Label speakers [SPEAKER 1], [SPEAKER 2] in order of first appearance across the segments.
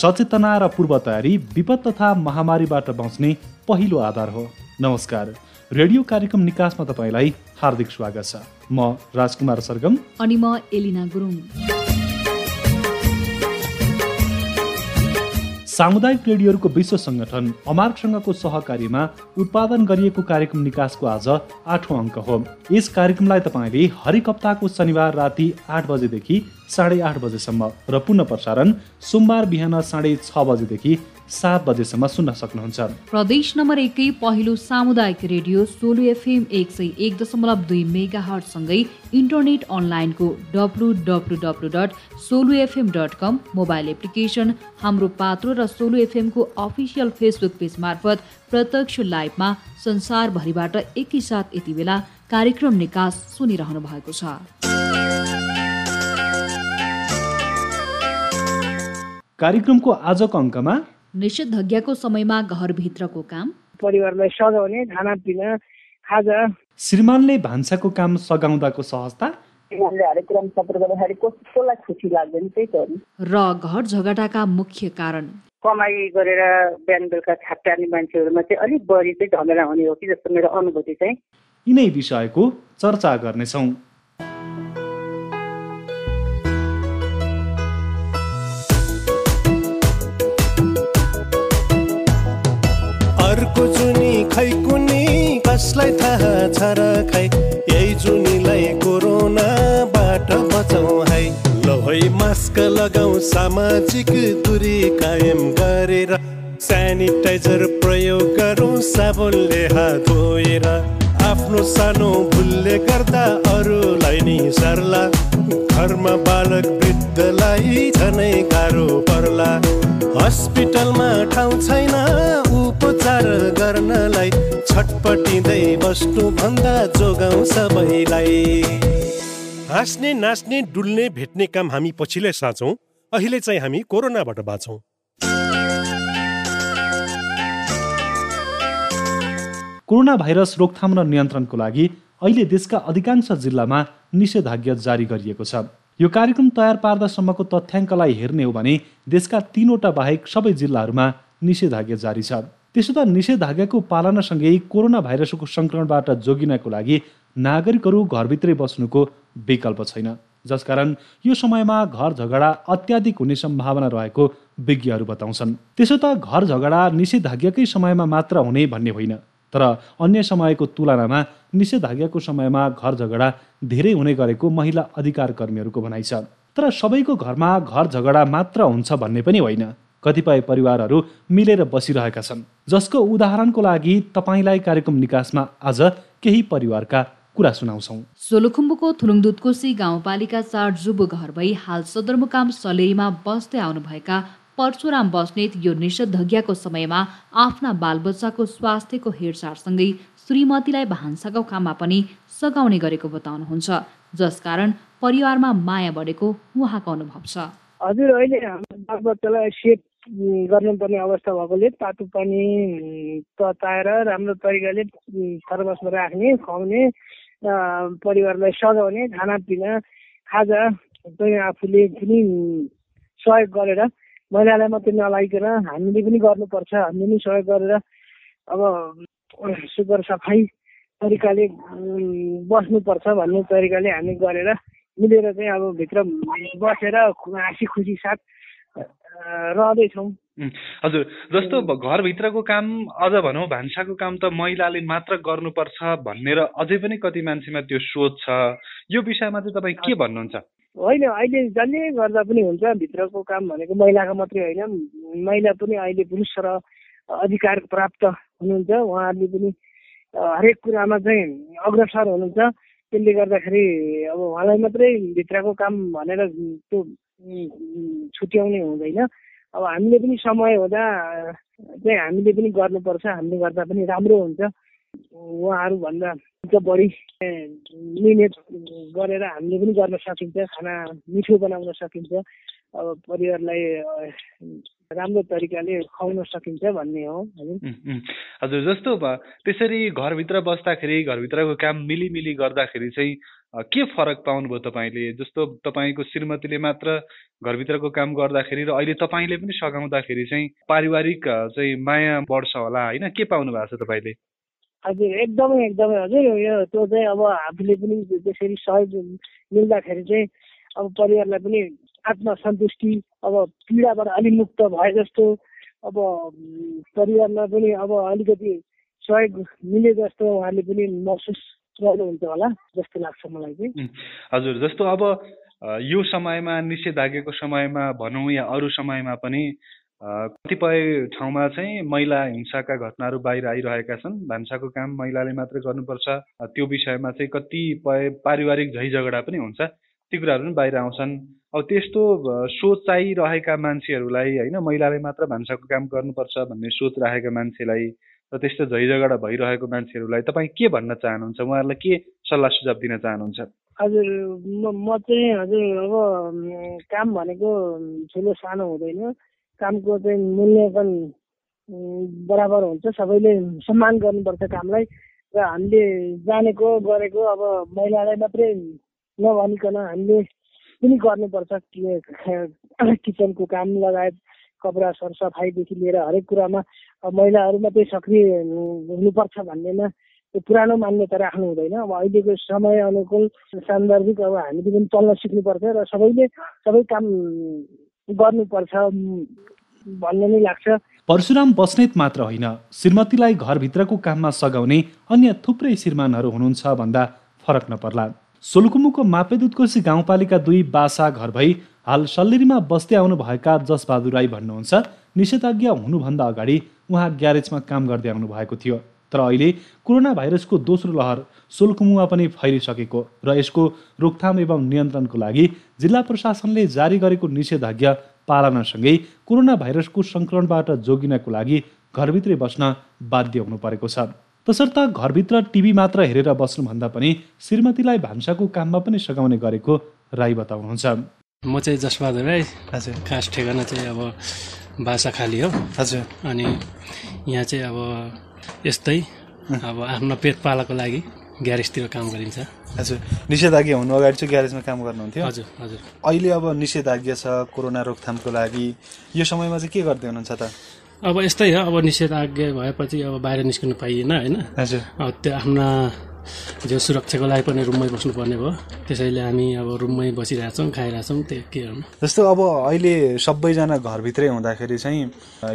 [SPEAKER 1] सचेतना र पूर्व तयारी विपद तथा महामारीबाट बच्ने पहिलो आधार हो। नमस्कार। रेडियो कार्यक्रम निकासमा तपाईँलाई हार्दिक स्वागत छ। म राजकुमार सरगम।
[SPEAKER 2] अनि म एलिना गुरुङ।
[SPEAKER 1] सामुदायिक रेडियोहरूको विश्व सङ्गठन अमार्कसँगको सहकार्यमा उत्पादन गरिएको कार्यक्रम निकासको आज आठौँ अङ्क हो। यस कार्यक्रमलाई तपाईँले हरेक हप्ताको शनिबार राति आठ बजेदेखि साढे आठ बजेसम्म र पुनः प्रसारण सोमबार बिहान साढे छ बजेदेखि सात बजेसम्म सुन्न सक्नुहुन्छ।
[SPEAKER 2] प्रदेश नम्बर एकै पहिलो सामुदायिक रेडियो सोलु एफएम एक सय एक दशमलव दुई मेगा हटसँगै इन्टरनेट अनलाइनको W W W dot Solu FM dot com mobile application Hamro Patro र सोलु एफएमको अफिसियल फेसबुक पेज मार्फत प्रत्यक्ष लाइभमा संसारभरिबाट एकैसाथ यति बेला कार्यक्रम निकास सुनिरहनु भएको छ।
[SPEAKER 1] कार्यक्रमको आजको अङ्कमा
[SPEAKER 2] निषेधाज्ञाको समयमा घरभित्रको काम?
[SPEAKER 3] परिवारलाई सघाउने खानापिना खाजा।
[SPEAKER 1] श्रीमानले भान्साको काम सघाउँदाको सहजता?
[SPEAKER 2] र घर झगडाका मुख्य कारण?
[SPEAKER 4] कमाइ गरेर बिहान बेलुका छाप्टार्ने मान्छेहरूमा चाहिँ अलिक बढी चाहिँ झमेला हुने हो कि जस्तो मेरो अनुभूति चाहिँ।
[SPEAKER 1] यिनै विषयको चर्चा गर्नेछौँ।
[SPEAKER 5] खै कुनी कसलाई थाहा छ र खै? यही जुनीलाई कोरोनाबाट बचाउ है। ल मास्क लगाऊ सामाजिक दूरी कायम गरेर सेनिटाइजर प्रयोग गरौँ साबुनले हात धोएर। आफ्नो सानो भुलले गर्दा अरूलाई नि सर्ला। घरमा बालक वृद्धलाई झनै गाह्रो पर्ला। हस्पिटलमा ठाउँ छैन उपचार गर्नलाई छटपटिँदै बस्नु भन्दा जोगाउँ सबैलाई। हाँस्ने नाच्ने डुल्ने भेट्ने काम हामी पछिल्लै साँचौँ। अहिले चाहिँ हामी कोरोनाबाट बाँचौँ।
[SPEAKER 1] कोरोना भाइरस रोकथाम र नियन्त्रणको लागि अहिले देशका अधिकांश जिल्लामा निषेधाज्ञा जारी गरिएको छ। यो कार्यक्रम तयार पार्दासम्मको तथ्याङ्कलाई हेर्ने हो भने देशका तीनवटा बाहेक सबै जिल्लाहरूमा निषेधाज्ञा जारी छ। त्यसो त निषेधाज्ञाको पालनासँगै कोरोना भाइरसको सङ्क्रमणबाट जोगिनको लागि नागरिकहरू घरभित्रै बस्नुको विकल्प छैन। जसकारण यो समयमा घर झगडा अत्याधिक हुने सम्भावना रहेको विज्ञहरू बताउँछन्। त्यसो त घर झगडा निषेधाज्ञाकै समयमा मात्र हुने भन्ने होइन। तर अन्य समयको तुलनामा निषेधाज्ञाको समयमा घर झगडा धेरै हुने गरेको महिला अधिकार कर्मीहरूको भनाइ छ। तर सबैको घरमा घर झगडा मात्र हुन्छ भन्ने पनि होइन। कतिपय परिवारहरू मिलेर बसिरहेका छन्। जसको उदाहरणको लागि तपाईँलाई कार्यक्रम निकासमा आज केही परिवारका कुरा सुनाउँछौँ।
[SPEAKER 2] सोलुखुम्बुको थुलुङदुतकोसी गाउँपालिका चार जुबु घर भई हाल सदरमुकाम सलेरीमा बस्दै आउनुभएका परशुराम बस्नेत यो निषेधाज्ञाको समयमा आफ्ना बालबच्चाको स्वास्थ्यको हेरचाहसँगै श्रीमतीलाई भान्साको काममा पनि सघाउने गरेको बताउनुहुन्छ जसकारण परिवारमा माया बढेको उहाँको अनुभव छ।
[SPEAKER 3] हजुर अहिले बालबच्चालाई सेफ गर्नुपर्ने अवस्था भएकोले तातो पानी तताएर राम्रो तरिकाले थर्मसमा राख्ने खुवाउने परिवारलाई सघाउने खानापिना खाजा आफूले पनि सहयोग गरेर महिलालाई मात्रै नलागिकन हामीले पनि गर्नुपर्छ। हामीले पनि सहयोग गरेर अब सुपर सफाइ तरिकाले बस्नुपर्छ भन्ने तरिकाले हामी गरेर मिलेर चाहिँ अब भित्र बसेर हाँसी खुसी साथ रहँदैछौँ।
[SPEAKER 6] हजुर। जस्तो घरभित्रको काम अझ भनौँ भान्साको काम त महिलाले मात्र गर्नुपर्छ भनेर अझै पनि कति मान्छेमा त्यो सोच छ। यो विषयमा चाहिँ तपाईँ के भन्नुहुन्छ?
[SPEAKER 3] होइन अहिले जसले गर्दा पनि हुन्छ भित्रको काम भनेको महिलाको मात्रै होइन। महिला पनि अहिले पुरुष र अधिकार प्राप्त हुनुहुन्छ। उहाँहरूले पनि हरेक कुरामा चाहिँ अग्रसर हुनुहुन्छ। त्यसले गर्दाखेरि अब उहाँलाई मात्रै भित्रको काम भनेर त्यो छुट्याउने हुँदैन। अब हामीले पनि समय हुँदा चाहिँ हामीले पनि गर्नुपर्छ। हामीले गर्दा पनि राम्रो हुन्छ। उहाँहरूभन्दा बढी मिहिनेत गरेर हामीले पनि गर्न सकिन्छ खाना मिठो बनाउन सकिन्छ अब परिवारलाई राम्रो तरिकाले खुवाउन सकिन्छ भन्ने हो हजुर।
[SPEAKER 6] जस्तो त्यसरी घरभित्र बस्दाखेरि घरभित्रको काम मिलिमिली गर्दाखेरि चाहिँ के फरक पाउनुभयो तपाईँले? जस्तो तपाईँको श्रीमतीले मात्र घरभित्रको काम गर्दाखेरि र अहिले तपाईँले पनि सघाउँदाखेरि चाहिँ पारिवारिक चाहिँ माया बढ्छ होला होइन? के पाउनु भएको छ तपाईँले?
[SPEAKER 3] हजुर एकदमै एकदमै। हजुर यो त्यो चाहिँ अब आफूले पनि त्यसरी सहयोग मिल्दाखेरि चाहिँ अब परिवारलाई पनि आत्मसन्तुष्टि अब पीडाबाट अलि मुक्त भए जस्तो अब परिवारमा पनि अब अलिकति सहयोग मिले जस्तो उहाँले पनि महसुस गर्नुहुन्छ होला जस्तो लाग्छ मलाई चाहिँ।
[SPEAKER 6] हजुर जस्तो अब यो समयमा निषेधाज्ञाको समयमा भनौँ या अरू समयमा पनि कतिपय ठाउँमा चाहिँ महिला हिंसाका घटनाहरू बाहिर आइरहेका छन्। भान्साको काम महिलाले मात्रै गर्नुपर्छ। त्यो विषयमा चाहिँ कतिपय पारिवारिक झै झगडा पनि हुन्छ। ती कुराहरू पनि बाहिर आउँछन्। अब त्यस्तो अ, सोच चाहिरहेका मान्छेहरूलाई होइन महिलाले मात्र भान्साको काम गर्नुपर्छ भन्ने सोच राखेका मान्छेलाई र त्यस्तो झै झगडा भइरहेको मान्छेहरूलाई तपाईँ के भन्न चाहनुहुन्छ? उहाँहरूलाई के सल्लाह सुझाव दिन चाहनुहुन्छ?
[SPEAKER 3] हजुर म चाहिँ हजुर अब काम भनेको ठुलो सानो हुँदैन। कामको चाहिँ मूल्याङ्कन बराबर हुन्छ। सबैले सम्मान गर्नुपर्छ कामलाई। र हामीले जानेको गरेको अब महिलालाई मात्रै नभनिकन हामीले पनि गर्नुपर्छ किचनको काम लगायत कपडा सरसफाइदेखि लिएर हरेक कुरामा महिलाहरू मात्रै सक्रिय हुनु- हुनुपर्छ भन्नेमा त्यो पुरानो मान्यता राख्नु हुँदैन। अब अहिलेको समय अनुकूल सान्दर्भिक अब हामीले पनि चल्न सिक्नुपर्छ र सबैले सबै काम गर्नुपर्छ भन्ने नै लाग्छ।
[SPEAKER 1] परशुराम बस्नेत मात्र होइन श्रीमतीलाई घरभित्रको काममा सघाउने अन्य थुप्रै श्रीमानहरू हुनुहुन्छ भन्दा फरक नपर्ला। सोलुकुमुको मापेदुतकोशी गाउँपालिका दुई बासा घर भई हाल सल्लेरीमा बस्दै आउनुभएका जसबहादुर राई भन्नुहुन्छ निषेधाज्ञ हुनुभन्दा अगाडि उहाँ ग्यारेजमा काम गर्दै आउनु भएको थियो। तर अहिले कोरोना भाइरसको दोस्रो लहर सोलकुमुमा पनि फैलिसकेको र यसको रोकथाम एवं नियन्त्रणको लागि जिल्ला प्रशासनले जारी गरेको निषेधाज्ञा पालनासँगै कोरोना भाइरसको सङ्क्रमणबाट जोगिनको लागि घरभित्रै बस्न बाध्य हुनु परेको छ। तसर्थ घरभित्र टिभी मात्र हेरेर बस्नुभन्दा पनि श्रीमतीलाई भान्साको काममा पनि सघाउने गरेको राई बताउनुहुन्छ।
[SPEAKER 7] म चाहिँ जसबहादुर राई।
[SPEAKER 8] हजुर।
[SPEAKER 7] खास ठेगाना चाहिँ अब बासा खाली हो।
[SPEAKER 8] हजुर।
[SPEAKER 7] अनि यहाँ चाहिँ अब यस्तै। अब आफ्नो पेट पालाको लागि ग्यारेजतिर काम गरिन्छ।
[SPEAKER 8] हजुर। निषेधाज्ञा हुनु अगाडि चाहिँ ग्यारेजमा काम गर्नुहुन्थ्यो?
[SPEAKER 7] हजुर हजुर।
[SPEAKER 8] अहिले अब निषेधाज्ञा छ कोरोना रोकथामको लागि। यो समयमा चाहिँ के गर्दै हुनुहुन्छ त?
[SPEAKER 7] अब यस्तै हो अब निषेधाज्ञा भएपछि अब बाहिर निस्किनु पाइएन होइन?
[SPEAKER 8] हजुर।
[SPEAKER 7] अब त्यो आफ्ना जो सुरक्षाको लागि पनि रुममै बस्नुपर्ने भयो। त्यसैले हामी अब रुममै बसिरहेछौँ खाइरहेछौँ त्यो के गर्नु।
[SPEAKER 8] जस्तो अब अहिले सबैजना घरभित्रै हुँदाखेरि चाहिँ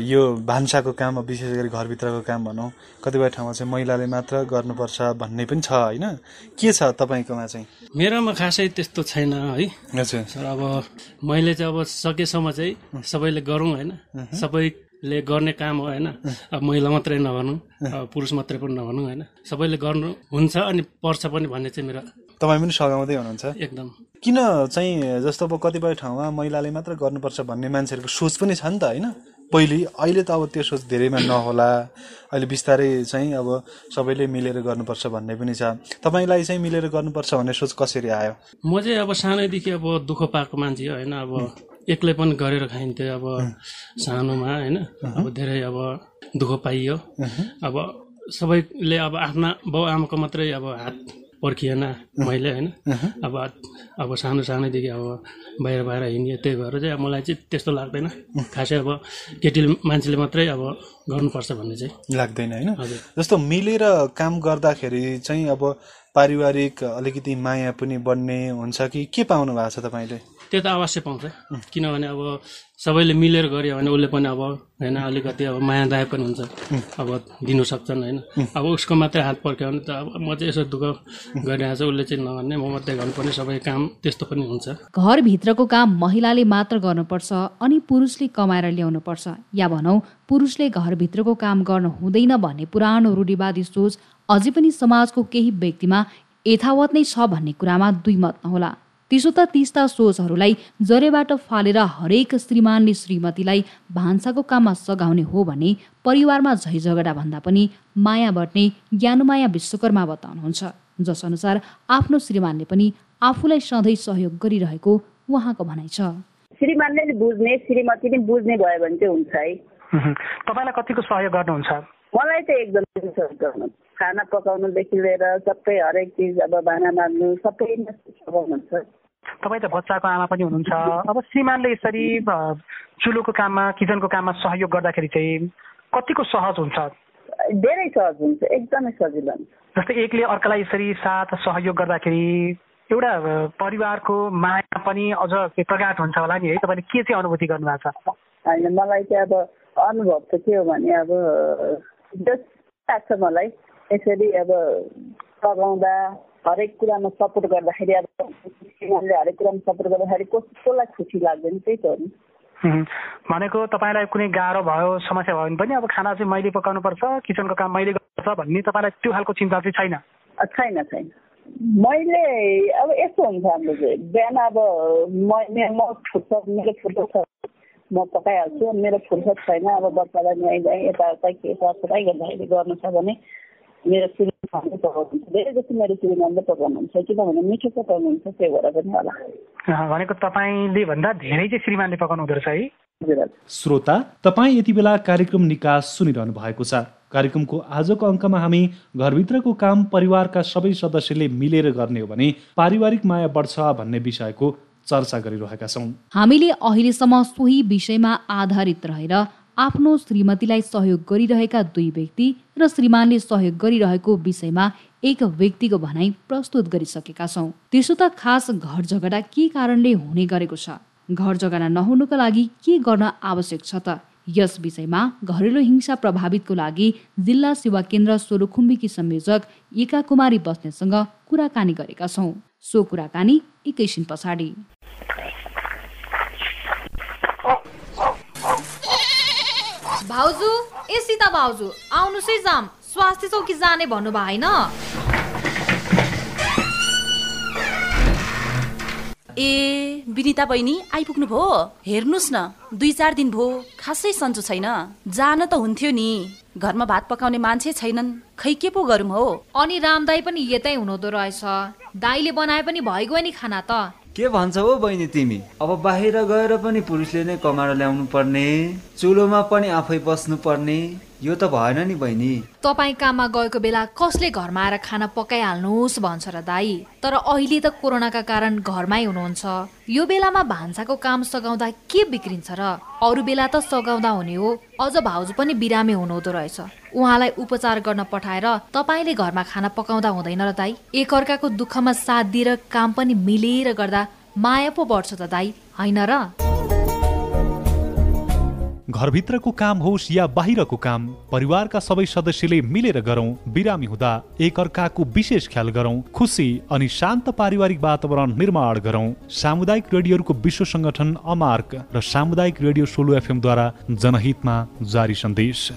[SPEAKER 8] यो भान्साको काम अब विशेष गरी घरभित्रको काम भनौँ कतिपय ठाउँमा चाहिँ महिलाले मात्र गर्नुपर्छ भन्ने पनि छ होइन? के छ तपाईँकोमा चाहिँ?
[SPEAKER 7] मेरोमा खासै त्यस्तो छैन है।
[SPEAKER 8] हजुर
[SPEAKER 7] अब मैले चाहिँ अब सकेसम्म चाहिँ सबैले गरौँ होइन? सबैले गर्ने काम हो होइन। अब महिला मात्रै नभनौँ अब पुरुष मात्रै पनि नभनौँ होइन। सबैले गर्नु हुन्छ अनि पर्छ पनि भन्ने चाहिँ मेरो
[SPEAKER 8] तपाईँ पनि सघाउँदै हुनुहुन्छ।
[SPEAKER 7] एकदम।
[SPEAKER 8] किन चाहिँ जस्तो अब कतिपय ठाउँमा महिलाले मात्र गर्नुपर्छ भन्ने मान्छेहरूको सोच पनि छ नि त होइन? पहिले अहिले त अब त्यो सोच धेरैमा नहोला। अहिले बिस्तारै चाहिँ अब सबैले मिलेर गर्नुपर्छ भन्ने पनि छ। तपाईँलाई चाहिँ मिलेर गर्नुपर्छ भन्ने सोच कसरी आयो?
[SPEAKER 7] म चाहिँ अब सानैदेखि अब दुःख पाएको मान्छे होइन। अब एक्लै पनि गरेर खाइन्थ्यो अब सानोमा होइन? अब धेरै अब दुःख पाइयो। अब सबैले अब आफ्ना बाउ आमाको मात्रै अब हात पर्खिएन मैले होइन? अब अब सानो सानैदेखि अब बाहिर बाहिर हिँड्यो त्यही भएर चाहिँ अब मलाई चाहिँ त्यस्तो लाग्दैन। खासै अब केटी मान्छेले मात्रै अब गर्नुपर्छ भन्ने चाहिँ।
[SPEAKER 8] लाग्दैन होइन? जस्तो मिलेर काम गर्दाखेरि चाहिँ अब पारिवारिक अलिकति माया पनि बढ्ने हुन्छ कि के पाउनु भएको छ तपाईँले?
[SPEAKER 7] त्यो त अवश्य पाउँछ। किनभने अब सबैले मिलेर गऱ्यो भने उसले पनि अब होइन अलिकति अब मायादायक पनि हुन्छ। अब दिनु सक्छन् होइन। अब उसको मात्रै हात पर्क्यो भने त अब म चाहिँ यसो दुःख गरिरहेको छु। उसले चाहिँ नगर्ने म मात्रै गर्नुपर्ने सबै काम त्यस्तो पनि हुन्छ।
[SPEAKER 2] घरभित्रको काम महिलाले मात्र गर्नुपर्छ अनि पुरुषले कमाएर ल्याउनुपर्छ। या भनौँ पुरुषले घरभित्रको काम गर्न हुँदैन भन्ने पुरानो रूढिवादी सोच अझै पनि समाजको केही व्यक्तिमा यथावत नै छ भन्ने कुरामा दुई मत नहोला। त्यसो त तिस्ता सोचहरूलाई जरेबाट फालेर हरेक श्रीमानले श्रीमतीलाई भान्साको काममा सघाउने हो भने परिवारमा झैझगडा भन्दा पनि माया बट्ने ज्ञानुमाया विश्वकर्मा बताउनुहुन्छ। जसअनुसार आफ्नो श्रीमानले पनि आफूलाई सधैँ सहयोग गरिरहेको उहाँको भनाइ छ।
[SPEAKER 9] श्रीमानले बुझ्ने श्रीमती नि बुझ्ने भयो भने चाहिँ हुन्छ है।
[SPEAKER 10] तपाईँलाई कतिको सहयोग गर्नुहुन्छ?
[SPEAKER 9] मलाई चाहिँ एकदम गर्नु खाना पकाउनुदेखि लिएर सबै हरेक चिज अब भाँडा मार्नु सबै सघाउनुहुन्छ
[SPEAKER 10] तपाईँ त बच्चाको आमा पनि हुनुहुन्छ। अब श्रीमानले यसरी चुलोको काममा किचनको काममा सहयोग गर्दाखेरि चाहिँ कतिको सहज हुन्छ?
[SPEAKER 9] धेरै सहज हुन्छ एकदमै सजिलो हुन्छ।
[SPEAKER 10] जस्तै एकले अर्कालाई यसरी साथ सहयोग गर्दाखेरि एउटा परिवारको माया पनि अझ प्रगाट हुन्छ होला नि है। तपाईँले के चाहिँ अनुभूति गर्नुभएको छ?
[SPEAKER 9] होइन मलाई चाहिँ अब अनुभव त के हो भने अब जस लाग्छ मलाई यसरी अब पकाउँदा हरेक कुरामा सपोर्ट गर्दाखेरि अब हरेक कुरामा सपोर्ट गर्दाखेरि कस कसलाई खुसी लाग्दैन त्यही त हो नि।
[SPEAKER 10] भनेको तपाईँलाई कुनै गाह्रो भयो समस्या भयो भने पनि अब खाना चाहिँ मैले पकाउनुपर्छ किचनको काम मैले गर्नुपर्छ भन्ने तपाईँलाई त्यो खालको चिन्ता चाहिँ छैन?
[SPEAKER 9] छैन छैन। मैले अब यस्तो हुन्छ हाम्रो चाहिँ बिहान अब म मे- म फुर्सद मेरो फुर्सद छ। म पकाइहाल्छु मेरो फुर्सद छैन अब बच्चालाई नुहाइधुवाइ यताउता के सफाइ गर्दाखेरि गर्नु छ भने मेरो श्रीमानले पकाउनुहुन्छ धेरै जस्तो मेरो श्रीमानले पकाउनुहुन्छ किनभने मिठो पकाउनुहुन्छ त्यही भएर पनि होला।
[SPEAKER 10] अँ, भनेको तपाईँले भन्दा धेरै चाहिँ श्रीमानले पकाउनु हुँदो रहेछ है
[SPEAKER 1] श्रोता तपाईँ यति बेला कार्यक्रम निकास सुनिरहनु भएको छ। कार्यक्रमको आजको अङ्कमा हामी घरभित्रको काम परिवारका सबै सदस्यले मिलेर गर्ने हो भने पारिवारिक माया बढ्छ भन्ने विषयको चर्चा गरिरहेका छौँ।
[SPEAKER 2] हामीले अहिलेसम्म सोही विषयमा आधारित रहेर आफ्नो श्रीमतीलाई सहयोग गरिरहेका दुई व्यक्ति र श्रीमानले सहयोग गरिरहेको विषयमा एक व्यक्तिको भनाइ प्रस्तुत गरिसकेका छौँ। त्यसो त खास घर झगडा के कारणले हुने गरेको छ? घर झगडा नहुनुका लागि के गर्न आवश्यक छ त? यस विषयमा घरेलु हिंसा प्रभावितको लागि जिल्ला सेवा केन्द्र सोलुखुम्बीकी संयोजक एका कुमारी बस्नेतसँग कुराकानी गरेका छौँ। सो कुराकानी एकैछिन पछाडि।
[SPEAKER 11] भाउजू ए सीता भाउजू आउनुहोस् है जाम। स्वास्थ्य चौकी जाने भन्नुभयो होइन?
[SPEAKER 12] ए विनिता बहिनी आइपुग्नु भयो। हेर्नुहोस् न दुई चार दिन भयो खासै सन्चो छैन। जान त हुन्थ्यो नि। घरमा भात पकाउने मान्छे छैनन्। खै के पो गरौँ हो?
[SPEAKER 11] अनि रामदाई पनि यतै हुनुहुँदो रहेछ। दाईले बनाए पनि भइगयो नि खाना त।
[SPEAKER 13] के भन्छौ हो बहिनी तिमी? अब बाहिर गएर पनि पुरुषले नै कमाएर ल्याउनु पर्ने चुलोमा पनि आफै बस्नु पर्ने। यो त भएन नि बहिनी।
[SPEAKER 11] तपाईँ काममा गएको बेला कसले घरमा आएर खाना पकाइहाल्नुहोस् भन्छ र दाई। तर अहिले त कोरोनाका कारण घरमै हुनुहुन्छ। यो बेलामा भान्साको काम सघाउँदा के बिग्रिन्छ र? अरू बेला त सघाउँदा हुने हो। अझ भाउजू पनि बिरामी हुनुहुँदो रहेछ। उहाँलाई उपचार गर्न पठाएर तपाईँले घरमा खाना पकाउँदा हुँदैन र दाई। एकअर्काको दुःखमा साथ दिएर काम पनि मिलेर गर्दा माया पो बढ्छ त दाई। होइन र?
[SPEAKER 1] घरभित्रको काम होस् या बाहिरको काम परिवारका सबै सदस्यले मिलेर गरौँ बिरामी हुँदा एकअर्काको विशेष ख्याल गरौँ खुसी अनि शान्त पारिवारिक वातावरण निर्माण गरौँ। सामुदायिक रेडियोहरूको विश्व संगठन अमार्क र सामुदायिक रेडियो सोलो एफएमद्वारा जनहितमा जारी सन्देश।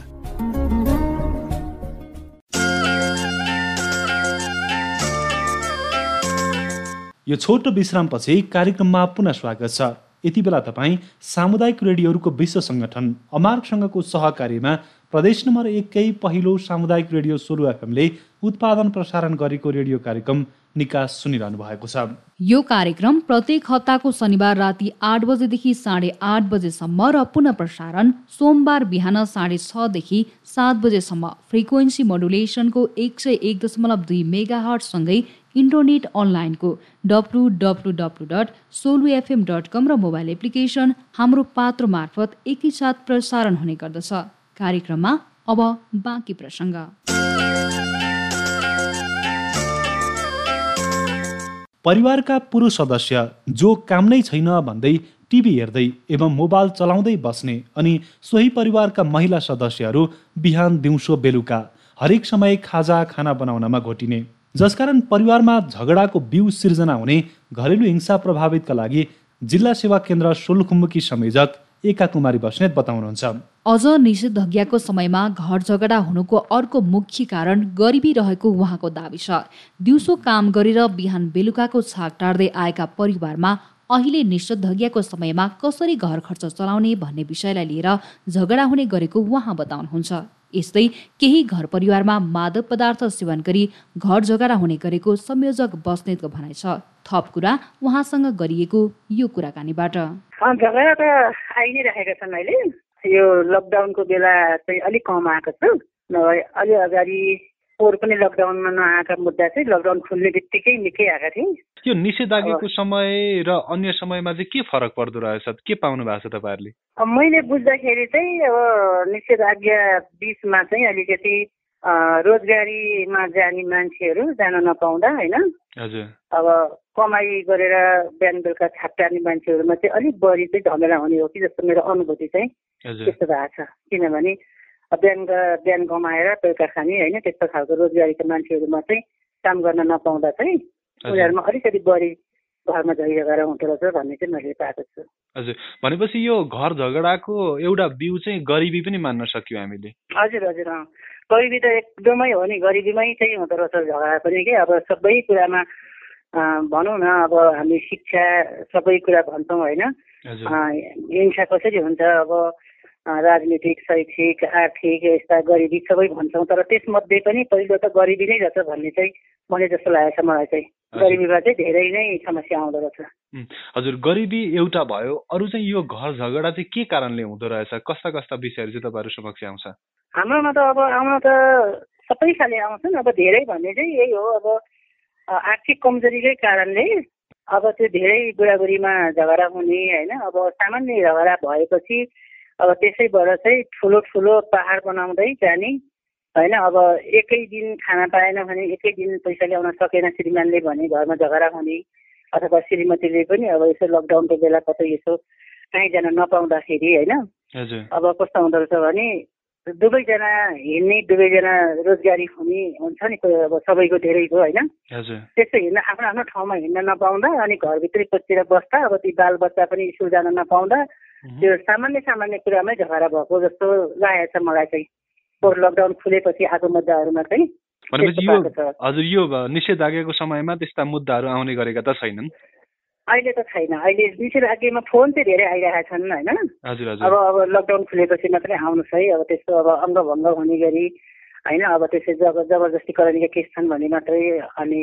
[SPEAKER 1] यो छोटो विश्रामपछि कार्यक्रममा पुनः स्वागत छ। यति बेला तपाईँ सामुदायिक रेडियोहरूको विश्व सङ्गठन अमार्कसँगको सहकार्यमा प्रदेश नम्बर एककै पहिलो सामुदायिक रेडियो सोलु एफएमले उत्पादन प्रसारण गरेको रेडियो कार्यक्रम निकास सुनिरहनु भएको छ।
[SPEAKER 2] यो कार्यक्रम प्रत्येक हप्ताको शनिबार राति आठ बजेदेखि साढे आठ बजेसम्म र पुनः प्रसारण सोमबार बिहान साढे छदेखि सात बजेसम्म। फ्रिक्वेन्सी मोडुलेसनको एक सय एक दशमलव दुई मेगा हटसँगै इन्टरनेट अनलाइनको W W W dot Solu FM dot com र मोबाइल एप्लिकेसन हाम्रो पात्र मार्फत एकैसाथ प्रसारण हुने गर्दछ। कार्यक्रममा अब बाँकी प्रसङ्ग।
[SPEAKER 1] परिवारका पुरुष सदस्य जो काम नै छैन भन्दै टिभी हेर्दै एवं मोबाइल चलाउँदै बस्ने अनि सोही परिवारका महिला सदस्यहरू बिहान दिउँसो बेलुका हरेक समय खाजा खाना बनाउनमा घोटिने। जसकारण परिवारमा झगडाको बिउ सिर्जना हुने घरेलु हिंसा प्रभावितका लागि जिल्ला सेवा केन्द्र सोलुखुम्बुकी संयोजक एका कुमारी बस्नेत बताउनुहुन्छ।
[SPEAKER 2] अझ निषेधाज्ञाको समयमा घर झगडा हुनुको अर्को मुख्य कारण गरिबी रहेको उहाँको दावी छ। दिउँसो काम गरेर बिहान बेलुकाको छाक टार्दै आएका परिवारमा अहिले निषेधाज्ञाको समयमा कसरी घर खर्च चलाउने भन्ने विषयलाई लिएर झगडा हुने गरेको उहाँ बताउनुहुन्छ। यस्तै केही घर परिवारमा मादक पदार्थ सेवन गरी घर झगडा हुने गरेको संयोजक बस्नेतको भनाइ छ। थप कुरा उहाँसँग गरिएको यो कुराकानीबाट।
[SPEAKER 4] झगडा त आइ नै राखेका छन् अहिले। यो लकडाउनको बेला चाहिँ अलिक कम आएको छ। अलि अगाडि पोहोर पनि लकडाउनमा नआएका मुद्दा चाहिँ लकडाउन खुल्ने बित्तिकै निकै आएका थिए।
[SPEAKER 6] यो निषेधाज्ञाको समय र अन्य समयमा चाहिँ के फरक पर्दो रहेछ? के पाउनु भएको छ तपाईँहरूले?
[SPEAKER 4] मैले बुझ्दाखेरि चाहिँ अब निषेधाज्ञा बिचमा चाहिँ अलिकति रोजगारीमा जाने मान्छेहरू जान नपाउँदा होइन? अब कमाइ गरेर बिहान बेलुका छाप टार्ने मान्छेहरूमा चाहिँ अलिक बढी चाहिँ झमेला हुने हो कि जस्तो मेरो अनुभूति चाहिँ त्यस्तो भएको छ। किनभने बिहान बिहान कमाएर बेलुका खाने होइन त्यस्तो खालको रोजगारीका मान्छेहरूमा चाहिँ काम गर्न नपाउँदा चाहिँ उनीहरूमा अलिकति बढी घरमा झैझगडा हुँदो रहेछ भन्ने चाहिँ मैले पाएको छु।
[SPEAKER 6] हजुर। भनेपछि यो घर झगडाको एउटा बिउ चाहिँ गरिबी पनि मान्न सक्यो हामीले।
[SPEAKER 4] हजुर हजुर अँ। गरिबी त एकदमै हो नि गरिबीमै चाहिँ हुँदो रहेछ झगडा पनि के अब सबै कुरामा भनौँ न अब हामी शिक्षा सबै कुरा भन्छौँ होइन। हिंसा कसरी हुन्छ अब राजनीतिक शैक्षिक आर्थिक यस्ता गरिबी सबै भन्छौँ तर त्यसमध्ये पनि पहिलो त गरिबी नै रहेछ भन्ने चाहिँ भने जस्तो लागेको छ मलाई चाहिँ। गरिबीमा चाहिँ धेरै नै समस्या आउँदो रहेछ
[SPEAKER 6] हजुर गरिबी एउटा भयो अरू चाहिँ यो घर झगडा चाहिँ के कारणले हुँदो रहेछ कस्ता कस्ता विषयहरू चाहिँ तपाईँहरू समक्ष आउँछ
[SPEAKER 4] हाम्रोमा त अब आउन त सबै खाले आउँछन् अब धेरै भन्ने चाहिँ यही हो अब आर्थिक कमजोरीकै कारणले अब त्यो धेरै बुढाबुढीमा झगडा हुने होइन अब सामान्य झगडा भएपछि अब त्यसैबाट चाहिँ ठुलो ठुलो पहाड बनाउँदै जाने होइन? अब एकै दिन खाना पाएन भने एकै दिन पैसा ल्याउन सकेन श्रीमानले भने घरमा झगडा हुने अथवा श्रीमतीले पनि अब यसो लकडाउनको बेला कतै यसो कहीँ जान नपाउँदाखेरि होइन? अब कस्तो हुँदो रहेछ भने दुवैजना हिँड्ने दुवैजना रोजगारी हुने हुन्छ नि कोही अब सबैको धेरैको होइन? त्यस्तो हिँड्न आफ्नो आफ्नो ठाउँमा हिँड्न नपाउँदा अनि घरभित्रै पसेर बस्दा अब ती बालबच्चा पनि स्कुल जान नपाउँदा त्यो सामान्य सामान्य कुरामै झगडा भएको जस्तो लागेको छ मलाई चाहिँ। पोहोर लकडाउन खुलेपछि आएको मुद्दाहरूमा चाहिँ
[SPEAKER 6] भनेपछि यो हजुर यो निषेधाज्ञाको समयमा त्यस्ता मुद्दाहरू आउने गरेका त छैनन्।
[SPEAKER 4] अहिले त छैन। अहिले निषेधाज्ञामा फोन चाहिँ धेरै आइरहेका छन् होइन? अब अब लकडाउन खुलेपछि मात्रै आउनुहोस् है। अब त्यस्तो अब अङ्गभङ्ग हुने गरी होइन? अब त्यसै जब जबरजस्ती करानीका केस छन् भने मात्रै अनि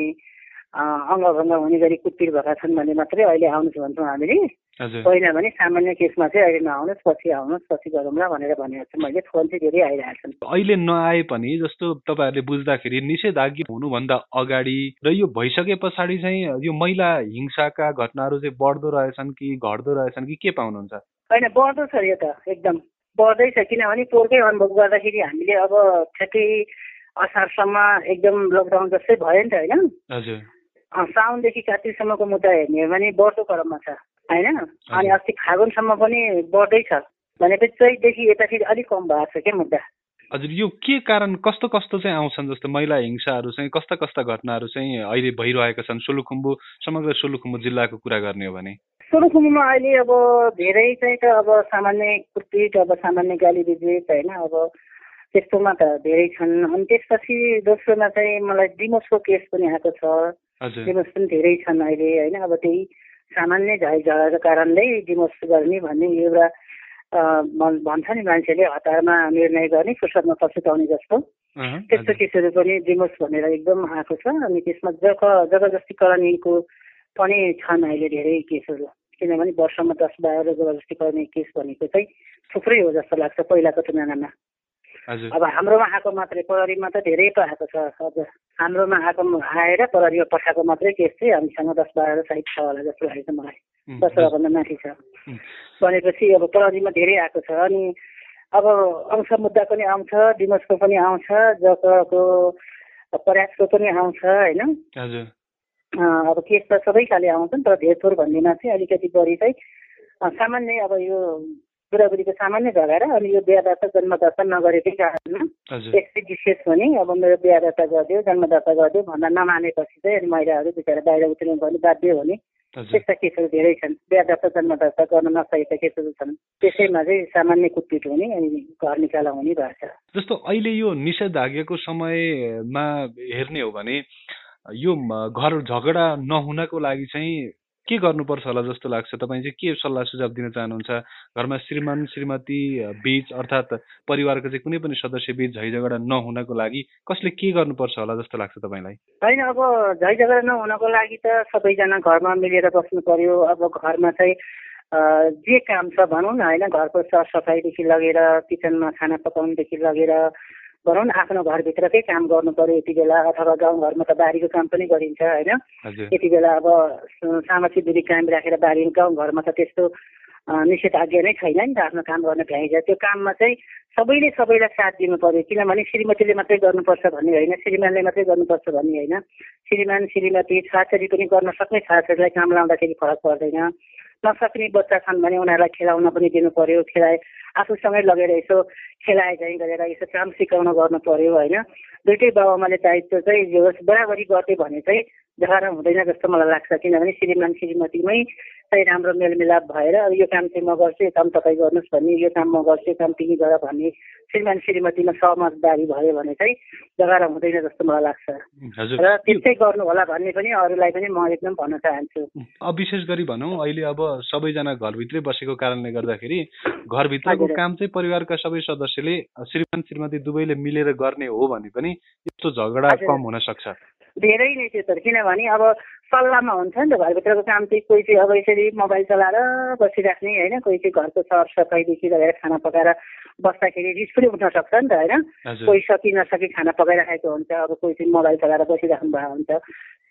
[SPEAKER 4] अङ्गभङ्ग हुने गरी कुटपिट भएका छन् भने मात्रै अहिले आउनुहोस् भन्छौँ हामीले। होइन भने सामान्य केसमा चाहिँ अहिले नआउनुहोस् पछि आउनुहोस् पछि गरौँला भनेर भनेको छु। मैले फोन चाहिँ धेरै आइरहेको छन्।
[SPEAKER 6] अहिले नआए पनि जस्तो तपाईँहरूले बुझ्दाखेरि निषेधाज्ञा हुनुभन्दा अगाडि र यो भइसके पछाडि चाहिँ यो महिला हिंसाका घटनाहरू चाहिँ बढ्दो रहेछन् कि घट्दो रहेछन् कि के पाउनुहुन्छ?
[SPEAKER 4] होइन बढ्दो छ यो त एकदम। बढ्दैछ किनभने पोहोरकै अनुभव गर्दाखेरि हामीले अब ठ्याक्कै असारसम्म एकदम लकडाउन जस्तै भयो नि त होइन? साउनदेखि कार्तिकसम्मको मुद्दा हेर्ने हो भने बढ्दो क्रममा छ होइन? अनि अस्ति फागुनसम्म पनि बढ्दैछ भनेपछि चैतदेखि यताखेरि अलिक कम भएको छ क्या मुद्दा?
[SPEAKER 6] हजुर यो के कारण कस्तो कस्तो चाहिँ आउँछन् जस्तो महिला हिंसाहरू चाहिँ कस्ता कस्ता घटनाहरू चाहिँ अहिले भइरहेका छन्? सोलुखुम्बु समग्र सोलुखुम्बु जिल्लाको कुरा गर्ने हो भने।
[SPEAKER 4] सोलुखुम्बुमा अहिले अब धेरै चाहिँ त अब सामान्य कुटपिट अब सामान्य गाली बिजेक होइन? अब त्यस्तोमा त धेरै छन्। अनि त्यसपछि दोस्रोमा चाहिँ मलाई डिमोसको केस पनि आएको छ। डिमोस पनि धेरै छन् अहिले होइन? अब त्यही सामान्य झै झगडाको कारणले डिमोस गर्ने भन्ने एउटा भन्छ नि मान्छेले हतारमा निर्णय गर्ने फुर्सदमा पछुताउने जस्तो। त्यस्तो। केसहरू पनि डिमोस भनेर एकदम आएको छ अनि त्यसमा जग जबरजस्तीकरणको पनि छन् अहिले धेरै केसहरू। किनभने वर्षमा दस बाह्र जबरजस्ती गर्ने केस भनेको चाहिँ थुप्रै हो जस्तो लाग्छ पहिलाको तुलनामा। अब हाम्रोमा आएको मात्रै प्रहरीमा त धेरै पो आएको छ। हजुर हाम्रोमा आएको आएर प्रहरीमा पठाएको मात्रै केस चाहिँ हामीसँग दस बाह्र साइड छ होला जस्तो लागेको छ मलाई दसवटाभन्दा माथि छ। भनेपछि अब प्रहरीमा धेरै आएको छ अनि अब अंश मुद्दा पनि आउँछ डिमोसको पनि आउँछ जगको प्रयासको पनि आउँछ होइन? अब केस त सबै खाले आउँछन् तर धेरथोर भन्नेमा चाहिँ अलिकति बढी चाहिँ सामान्य अब यो बुढाबुढीको सामान्य झगडा अनि यो बिहा दर्ता जन्म दर्ता नगरेकै कारणमा त्यस्तै विशेष भने अब मेरो बिहा दर्ता गरिदियो जन्म दर्ता गरिदियो भन्दा नमानेपछि चाहिँ अनि महिलाहरू बिचरा बाहिर उत्रिनु गर्नु बाध्य हुने। त्यस्ता केसहरू धेरै छन्। बिहा दर्ता जन्म दर्ता गर्न नसकेका केसहरू छन्। त्यसैमा चाहिँ सामान्य कुटपिट हुने अनि घर निकाला हुने भएको छ
[SPEAKER 6] जस्तो अहिले यो निषेधाज्ञाको समयमा हेर्ने हो भने यो घर झगडा नहुनको लागि चाहिँ के गर्नुपर्छ होला जस्तो लाग्छ? तपाईँ चाहिँ के सल्लाह सुझाव दिन चाहनुहुन्छ? घरमा श्रीमान श्रीमती बिच अर्थात् परिवारको चाहिँ कुनै पनि सदस्य बिच झैझगडा नहुनको लागि कसले के गर्नुपर्छ होला जस्तो लाग्छ तपाईँलाई?
[SPEAKER 4] होइन अब झैझगडा नहुनको लागि त सबैजना घरमा मिलेर बस्नु पर्यो। अब घरमा चाहिँ जे काम छ भनौँ न होइन घरको सरसफाइदेखि लगेर किचनमा खाना पकाउनुदेखि लगेर भनौँ न आफ्नो घरभित्रकै काम गर्नु पर्यो यति बेला अथवा गाउँघरमा त बारीको काम पनि गरिन्छ होइन? यति बेला अब सामाजिक दूरी कायम राखेर बारी गाउँघरमा त त्यस्तो निषेधाज्ञा नै छैन नि त आफ्नो काम गर्न भ्याइन्छ। त्यो काममा चाहिँ सबैले सबैलाई साथ दिनु पर्यो किनभने श्रीमतीले मात्रै गर्नुपर्छ भन्ने होइन श्रीमानले मात्रै गर्नुपर्छ भन्ने होइन। श्रीमान श्रीमती छोराछोरी पनि गर्न सक्ने छोराछोरीलाई काम लाउँदाखेरि फरक पर्दैन। नसक्ने बच्चा छन् भने उनीहरूलाई खेलाउन पनि दिनु पर्यो खेलाए आफूसँगै लगेर यसो खेलाए चाहिँ गरेर यसो काम सिकाउन गर्नु पर्यो होइन। दुइटै बाबुआमाले दायित्व चाहिँ जे होस् बराबरी गर्थ्यो भने चाहिँ झगडा हुँदैन जस्तो मलाई लाग्छ। किनभने श्रीमान श्रीमतीमै चाहिँ राम्रो मेलमिलाप भएर यो काम चाहिँ म गर्छु यो काम तपाईँ गर्नुहोस् भन्ने यो काम म गर्छु यो काम तिमी गर भन्ने श्रीमान श्रीमतीमा समझदारी भयो भने चाहिँ झगडा हुँदैन जस्तो मलाई लाग्छ। र त्यस्तै गर्नु होला भन्ने पनि अरूलाई पनि म एकदम भन्न चाहन्छु।
[SPEAKER 6] अब विशेष गरी भनौँ अहिले अब सबैजना घरभित्रै बसेको कारणले गर्दाखेरि घरभित्रको काम चाहिँ परिवारका सबै सदस्यले श्रीमान श्रीमती दुवैले मिलेर गर्ने हो भने पनि यस्तो झगडा कम हुन सक्छ।
[SPEAKER 4] धेरै नै त्यो त। किनभने अब सल्लाहमा हुन्छ नि त घरभित्रको काम चाहिँ कोही चाहिँ अब यसरी मोबाइल चलाएर बसिराख्ने होइन कोही चाहिँ घरको सरसफाइदेखि लगेर खाना पकाएर बस्दाखेरि रिस पनि उठ्न सक्छ नि त होइन? कोही सकि नसकी खाना पकाइराखेको हुन्छ अब कोही चाहिँ मोबाइल चलाएर बसिराख्नु भएको हुन्छ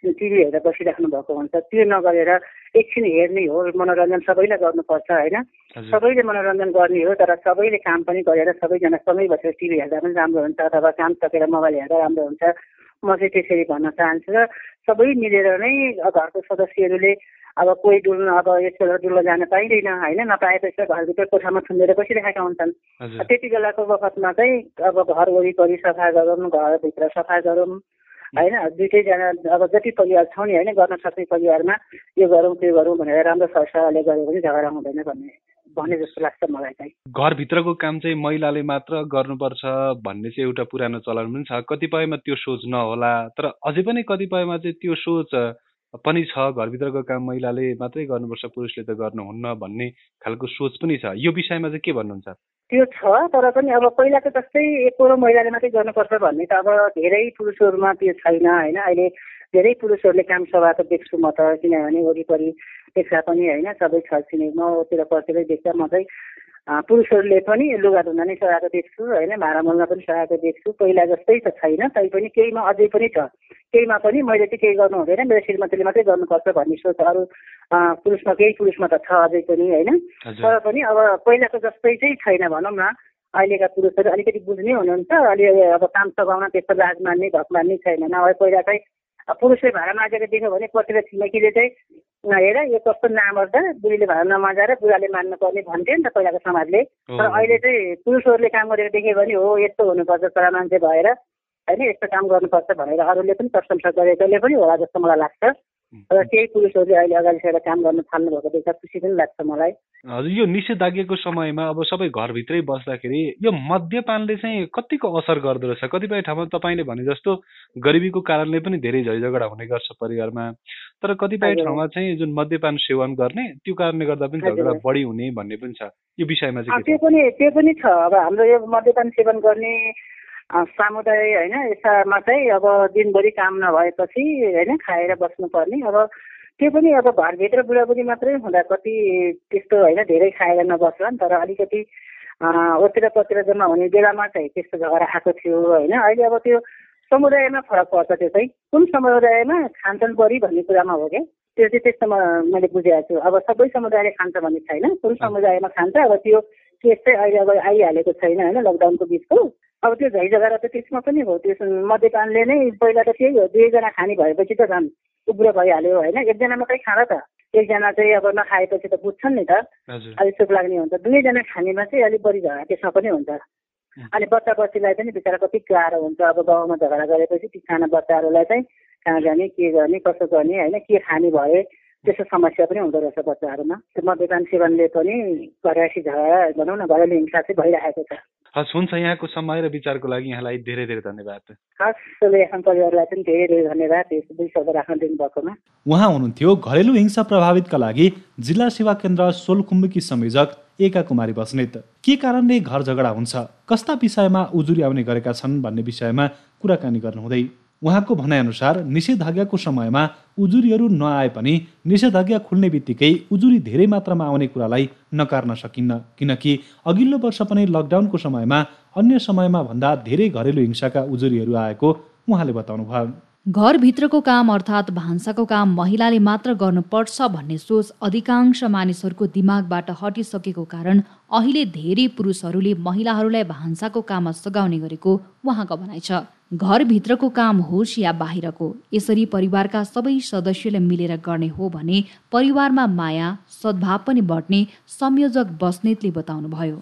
[SPEAKER 4] टिभी हेरेर बसिराख्नु भएको हुन्छ। त्यो नगरेर एकछिन हेर्ने हो मनोरञ्जन सबैलाई गर्नुपर्छ होइन? सबैले मनोरञ्जन गर्ने हो तर सबैले काम पनि गरेर सबैजना सँगै बसेर टिभी हेर्दा पनि राम्रो हुन्छ अथवा काम सकेर मोबाइल हेर्दा राम्रो हुन्छ। म चाहिँ त्यसरी भन्न चाहन्छु र सबै मिलेर नै घरको सदस्यहरूले अब कोही डुल्न अब यस्तो डुल्न जान पाइँदैन होइन? नपाएपछि घरभित्र कोठामा थुनेर बसिरहेका हुन्छन्। त्यति बेलाको बखतमा चाहिँ अब घर वरिपरि सफा गरौँ घरभित्र सफा गरौँ होइन? दुइटैजना अब जति परिवार छौँ नि होइन? गर्न सक्ने परिवारमा यो गरौँ त्यो गरौँ भनेर राम्रो सरसरले गऱ्यो भने झगडा हुँदैन भन्ने भने जस्तो लाग्छ मलाई चाहिँ।
[SPEAKER 6] घरभित्रको काम चाहिँ महिलाले मात्र गर्नुपर्छ भन्ने चाहिँ एउटा पुरानो चलन पनि छ। कतिपयमा त्यो सोच नहोला तर अझै पनि कतिपयमा चाहिँ त्यो सोच पनि छ। घरभित्रको काम महिलाले मात्रै गर्नुपर्छ पुरुषले त गर्नुहुन्न भन्ने खालको सोच पनि छ। यो विषयमा चाहिँ के भन्नुहुन्छ?
[SPEAKER 4] त्यो छ तर पनि अब पहिलाको जस्तै एकरो महिलाले मात्रै गर्नुपर्छ भन्ने त अब धेरै पुरुषहरूमा त्यो छैन होइन? अहिले धेरै पुरुषहरूले काम सभाएको देख्छु म त किनभने वरिपरि देख्दा पनि होइन सबै छरछिमेकमा ओतिर पर्तिर देख्दा म चाहिँ पुरुषहरूले पनि लुगा धुन नै सघाएको देख्छु होइन भाँडा मोल्न पनि सघाएको देख्छु। पहिला जस्तै त छैन तैपनि केहीमा अझै पनि छ। केहीमा पनि मैले चाहिँ केही गर्नु हुँदैन मेरो श्रीमतीले मात्रै गर्नुपर्छ भन्ने सोच। अरू पुरुषमा केही पुरुषमा त छ अझै पनि होइन। तर पनि अब पहिलाको जस्तै चाहिँ छैन भनौँ न। अहिलेका पुरुषहरू अलिकति बुझ्ने हुनुहुन्छ अलि अब काम सघाउन त्यस्तो लाज मान्ने घक मान्ने छैन। नभए पहिला चाहिँ पुरुषले भाडा मागेर देख्यो भने कतिवटा छिमेकीले चाहिँ हेर यो कस्तो नामर्दा बुढीले भाडा नमागेर बुढाले मान्नुपर्ने भन्थ्यो नि त पहिलाको समाजले। तर अहिले चाहिँ पुरुषहरूले काम गरेर देख्यो भने हो यस्तो हुनुपर्छ छोरा मान्छे भएर होइन यस्तो काम गर्नुपर्छ भनेर अरूले पनि प्रशंसा गरेकोले पनि होला जस्तो मलाई लाग्छ। र केही पुरुषहरूले अहिले अगाडि सरेर काम गर्न थाल्नु भएको देख्दा खुसी पनि लाग्छ मलाई।
[SPEAKER 6] हजुर यो निषेधाज्ञाको समयमा अब सबै घरभित्रै बस्दाखेरि यो मद्यपानले चाहिँ कतिको असर गर्दो रहेछ? कतिपय ठाउँमा तपाईँले भने जस्तो गरिबीको कारणले पनि धेरै झैझगडा हुने गर्छ परिवारमा। तर कतिपय ठाउँमा चाहिँ जुन मद्यपान सेवन गर्ने त्यो कारणले गर्दा पनि झगडा बढी हुने भन्ने पनि छ। यो विषयमा चाहिँ
[SPEAKER 4] त्यो पनि त्यो पनि छ। अब हाम्रो यो मद्यपान सेवन गर्ने समुदाय होइन यसमा चाहिँ अब दिनभरि काम नभएपछि होइन खाएर बस्नुपर्ने। अब त्यो पनि अब घरभित्र बुढाबुढी मात्रै हुँदा कति त्यस्तो होइन धेरै खाएर नबस्लान् तर अलिकति ओतिर पतिर जम्मा हुने बेलामा चाहिँ त्यस्तो झगडा आएको थियो होइन। अहिले अब त्यो समुदायमा फरक पर्छ त्यो चाहिँ। कुन समुदायमा खान्छन् बढी भन्ने कुरामा हो क्या? त्यो चाहिँ त्यस्तोमा मैले बुझेको छु। अब सबै समुदायले खान्छ भन्ने छैन। कुन समुदायमा खान्छ अब त्यो केस चाहिँ अहिले अब आइहालेको छैन होइन लकडाउनको बिचको। अब त्यो झैझगडा त त्यसमा पनि हो त्यो मद्यपानले नै पहिला त त्यही हो दुईजना खाने भएपछि त झन् उग्रो भइहाल्यो होइन एकजना मात्रै खाँदा त एकजना चाहिँ अब नखाएपछि त बुझ्छन् नि त। अलिक चुप लाग्ने हुन्छ दुवैजना खानेमा चाहिँ अलिक बढी झगडा त्यसमा पनि हुन्छ। अनि बच्चा बच्चीलाई पनि बिचरा कति गाह्रो हुन्छ अब गाउँमा झगडा गरेपछि ती साना बच्चाहरूलाई चाहिँ कहाँ जाने के गर्ने कसो गर्ने होइन के खाने भए
[SPEAKER 14] त्यस्तो समस्या पनि हुँदो रहेछ बच्चाहरूमा। त्यो मद्यपान सेवनले पनि घरासी झगडा भनौँ न घरेलु हिंसा चाहिँ भइरहेको छ।
[SPEAKER 6] हस् हुन्छ यहाँको समय र विचारको लागि यहाँलाई धेरै धेरै धन्यवाद।
[SPEAKER 14] खास एफएम परिवारलाई पनि धेरै धेरै धन्यवाद यस दुई शब्द राख्न दिनुभएकोमा।
[SPEAKER 1] उहाँ हुनुहुन्थ्यो घरेलु हिंसा प्रभावितका लागि जिल्ला सेवा केन्द्र सोलखुम्बुकी संयोजक एका कुमारी बस्नेत। के कारणले घर झगडा हुन्छ? कस्ता विषयमा उजुरी आउने गरेका छन् भन्ने विषयमा कुराकानी गर्नुहुँदै उहाँको भनाइअनुसार निषेधाज्ञाको समयमा उजुरीहरू नआए पनि निषेधाज्ञा खुल्ने बित्तिकै उजुरी धेरै मात्रामा आउने कुरालाई नकार्न सकिन्न। किनकि अघिल्लो वर्ष पनि लकडाउनको समयमा अन्य समयमा भन्दा धेरै घरेलु हिंसाका उजुरीहरू आएको उहाँले बताउनुभयो।
[SPEAKER 2] घरभित्रको काम अर्थात् भान्साको काम महिलाले मात्र गर्नुपर्छ भन्ने सोच अधिकांश मानिसहरूको दिमागबाट हटिसकेको कारण अहिले धेरै पुरुषहरूले महिलाहरूलाई भान्साको काममा सघाउने गरेको उहाँको भनाइ छ। घरभित्रको काम होस् या बाहिरको यसरी परिवारका सबै सदस्यले मिलेर गर्ने हो भने परिवारमा माया सद्भाव पनि बढ्ने संयोजक बस्नेतले बताउनुभयो।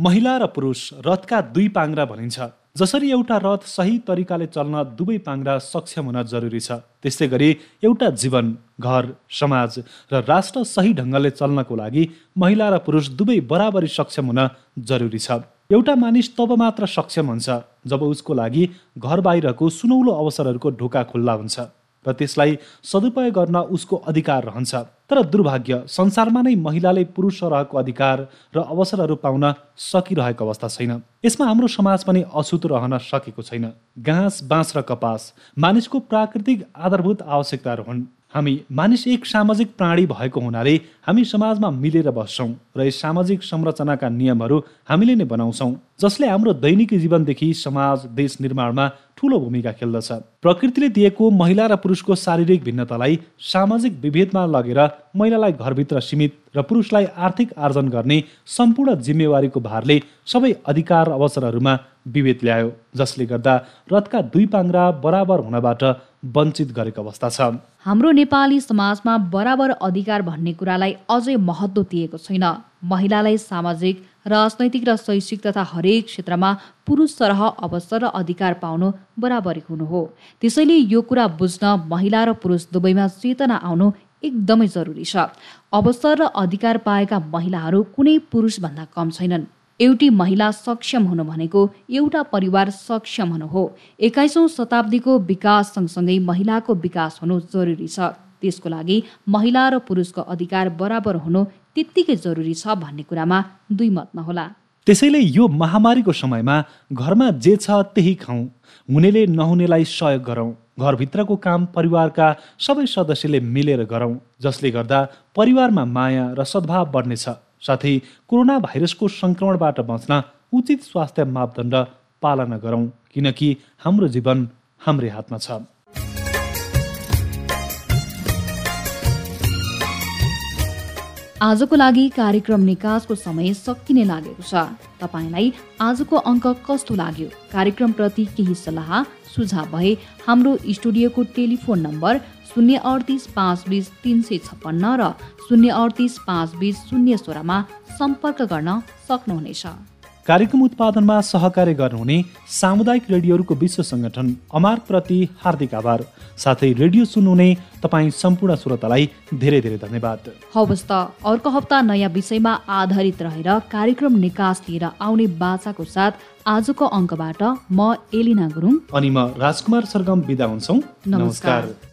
[SPEAKER 1] महिला र पुरुष रथका दुई पाङ्रा भनिन्छ जसरी एउटा रथ सही तरिकाले चल्न दुवै पाङ्रा सक्षम हुन जरुरी छ। त्यस्तै गरी एउटा जीवन घर समाज र राष्ट्र सही ढङ्गले चल्नको लागि महिला र पुरुष दुवै बराबरी सक्षम हुन जरुरी छ। एउटा मानिस तब मात्र सक्षम हुन्छ जब उसको लागि घर बाहिरको सुनौलो अवसरहरूको ढोका खुल्ला हुन्छ। र त्यसलाई सदुपयोग गर्न उसको अधिकार रहन्छ। तर दुर्भाग्य संसारमा नै महिलाले पुरुष सरहको अधिकार र अवसरहरू पाउन सकिरहेको अवस्था छैन। यसमा हाम्रो समाज पनि अछुत रहन सकेको छैन। घाँस बाँस र कपास मानिसको प्राकृतिक आधारभूत आवश्यकताहरू हुन्। हामी मानिस एक सामाजिक प्राणी भएको हुनाले हामी समाजमा मिलेर बस्छौँ र यस सामाजिक संरचनाका नियमहरू हामीले नै बनाउँछौँ जसले हाम्रो दैनिक जीवनदेखि समाज देश निर्माणमा ठुलो भूमिका खेल्दछ। प्रकृतिले दिएको महिला र पुरुषको शारीरिक भिन्नतालाई सामाजिक विभेदमा लगेर महिलालाई घरभित्र सीमित र पुरुषलाई आर्थिक आर्जन गर्ने सम्पूर्ण जिम्मेवारीको भारले सबै अधिकार अवसरहरूमा विभेद ल्यायो जसले गर्दा रथका दुई पाङ्रा बराबर हुनबाट वञ्चित गरेको अवस्था छ।
[SPEAKER 2] हाम्रो नेपाली समाजमा बराबर अधिकार भन्ने कुरालाई अझै महत्त्व दिएको छैन। महिलालाई सामाजिक राजनैतिक र शैक्षिक तथा हरेक क्षेत्रमा पुरुष सरह अवसर र अधिकार पाउनु बराबरी हुनु हो। त्यसैले यो कुरा बुझ्न महिला र पुरुष दुवैमा चेतना आउनु एकदमै जरुरी छ। अवसर र अधिकार पाएका महिलाहरू कुनै पुरुषभन्दा कम छैनन्। एउटी महिला सक्षम हुनु भनेको एउटा परिवार सक्षम हुनु हो। एक्काइसौँ शताब्दीको विकास सँगसँगै महिलाको विकास हुनु जरुरी छ। त्यसको लागि महिला र पुरुषको अधिकार बराबर हुनु त्यत्तिकै जरुरी छ भन्ने कुरामा दुई मत नहोला।
[SPEAKER 1] त्यसैले यो महामारीको समयमा घरमा जे छ त्यही खाउँ हुनेले नहुनेलाई सहयोग गरौँ। घरभित्रको काम परिवारका सबै सदस्यले मिलेर गरौँ जसले गर्दा परिवारमा माया र सद्भाव बढ्नेछ। साथै कोरोना भाइरसको सङ्क्रमणबाट बच्न उचित स्वास्थ्य मापदण्ड पालना गरौँ किनकि हाम्रो जीवन हाम्रै हातमा छ।
[SPEAKER 2] आजको लागि कार्यक्रम निकासको समय सकिने लागेको छ। तपाईँलाई आजको अङ्क कस्तो लाग्यो? कार्यक्रमप्रति केही सल्लाह सुझाव भए हाम्रो स्टुडियोको टेलिफोन नम्बर शून्य अडतिस पाँच बिस तिन सय छप्पन्न र शून्य अडतिस पाँच बिस शून्य सोह्रमा सम्पर्क गर्न सक्नुहुनेछ।
[SPEAKER 1] कार्यक्रम उत्पादनमा सहकार्य गर्नुहुने सामुदायिक रेडियोहरूको विश्व सङ्गठन अमार्कप्रति हार्दिक आभार। साथै रेडियो सुन्नुहुने तपाईँ सम्पूर्ण श्रोतालाई धेरै धेरै धन्यवाद।
[SPEAKER 2] हवस् त अर्को हप्ता नयाँ विषयमा आधारित रहेर कार्यक्रम निकास लिएर आउने बाचाको साथ आजको अङ्कबाट म एलिना गुरुङ।
[SPEAKER 1] अनि म राजकुमार सरगम बिदा हुन्छौ। नमस्कार।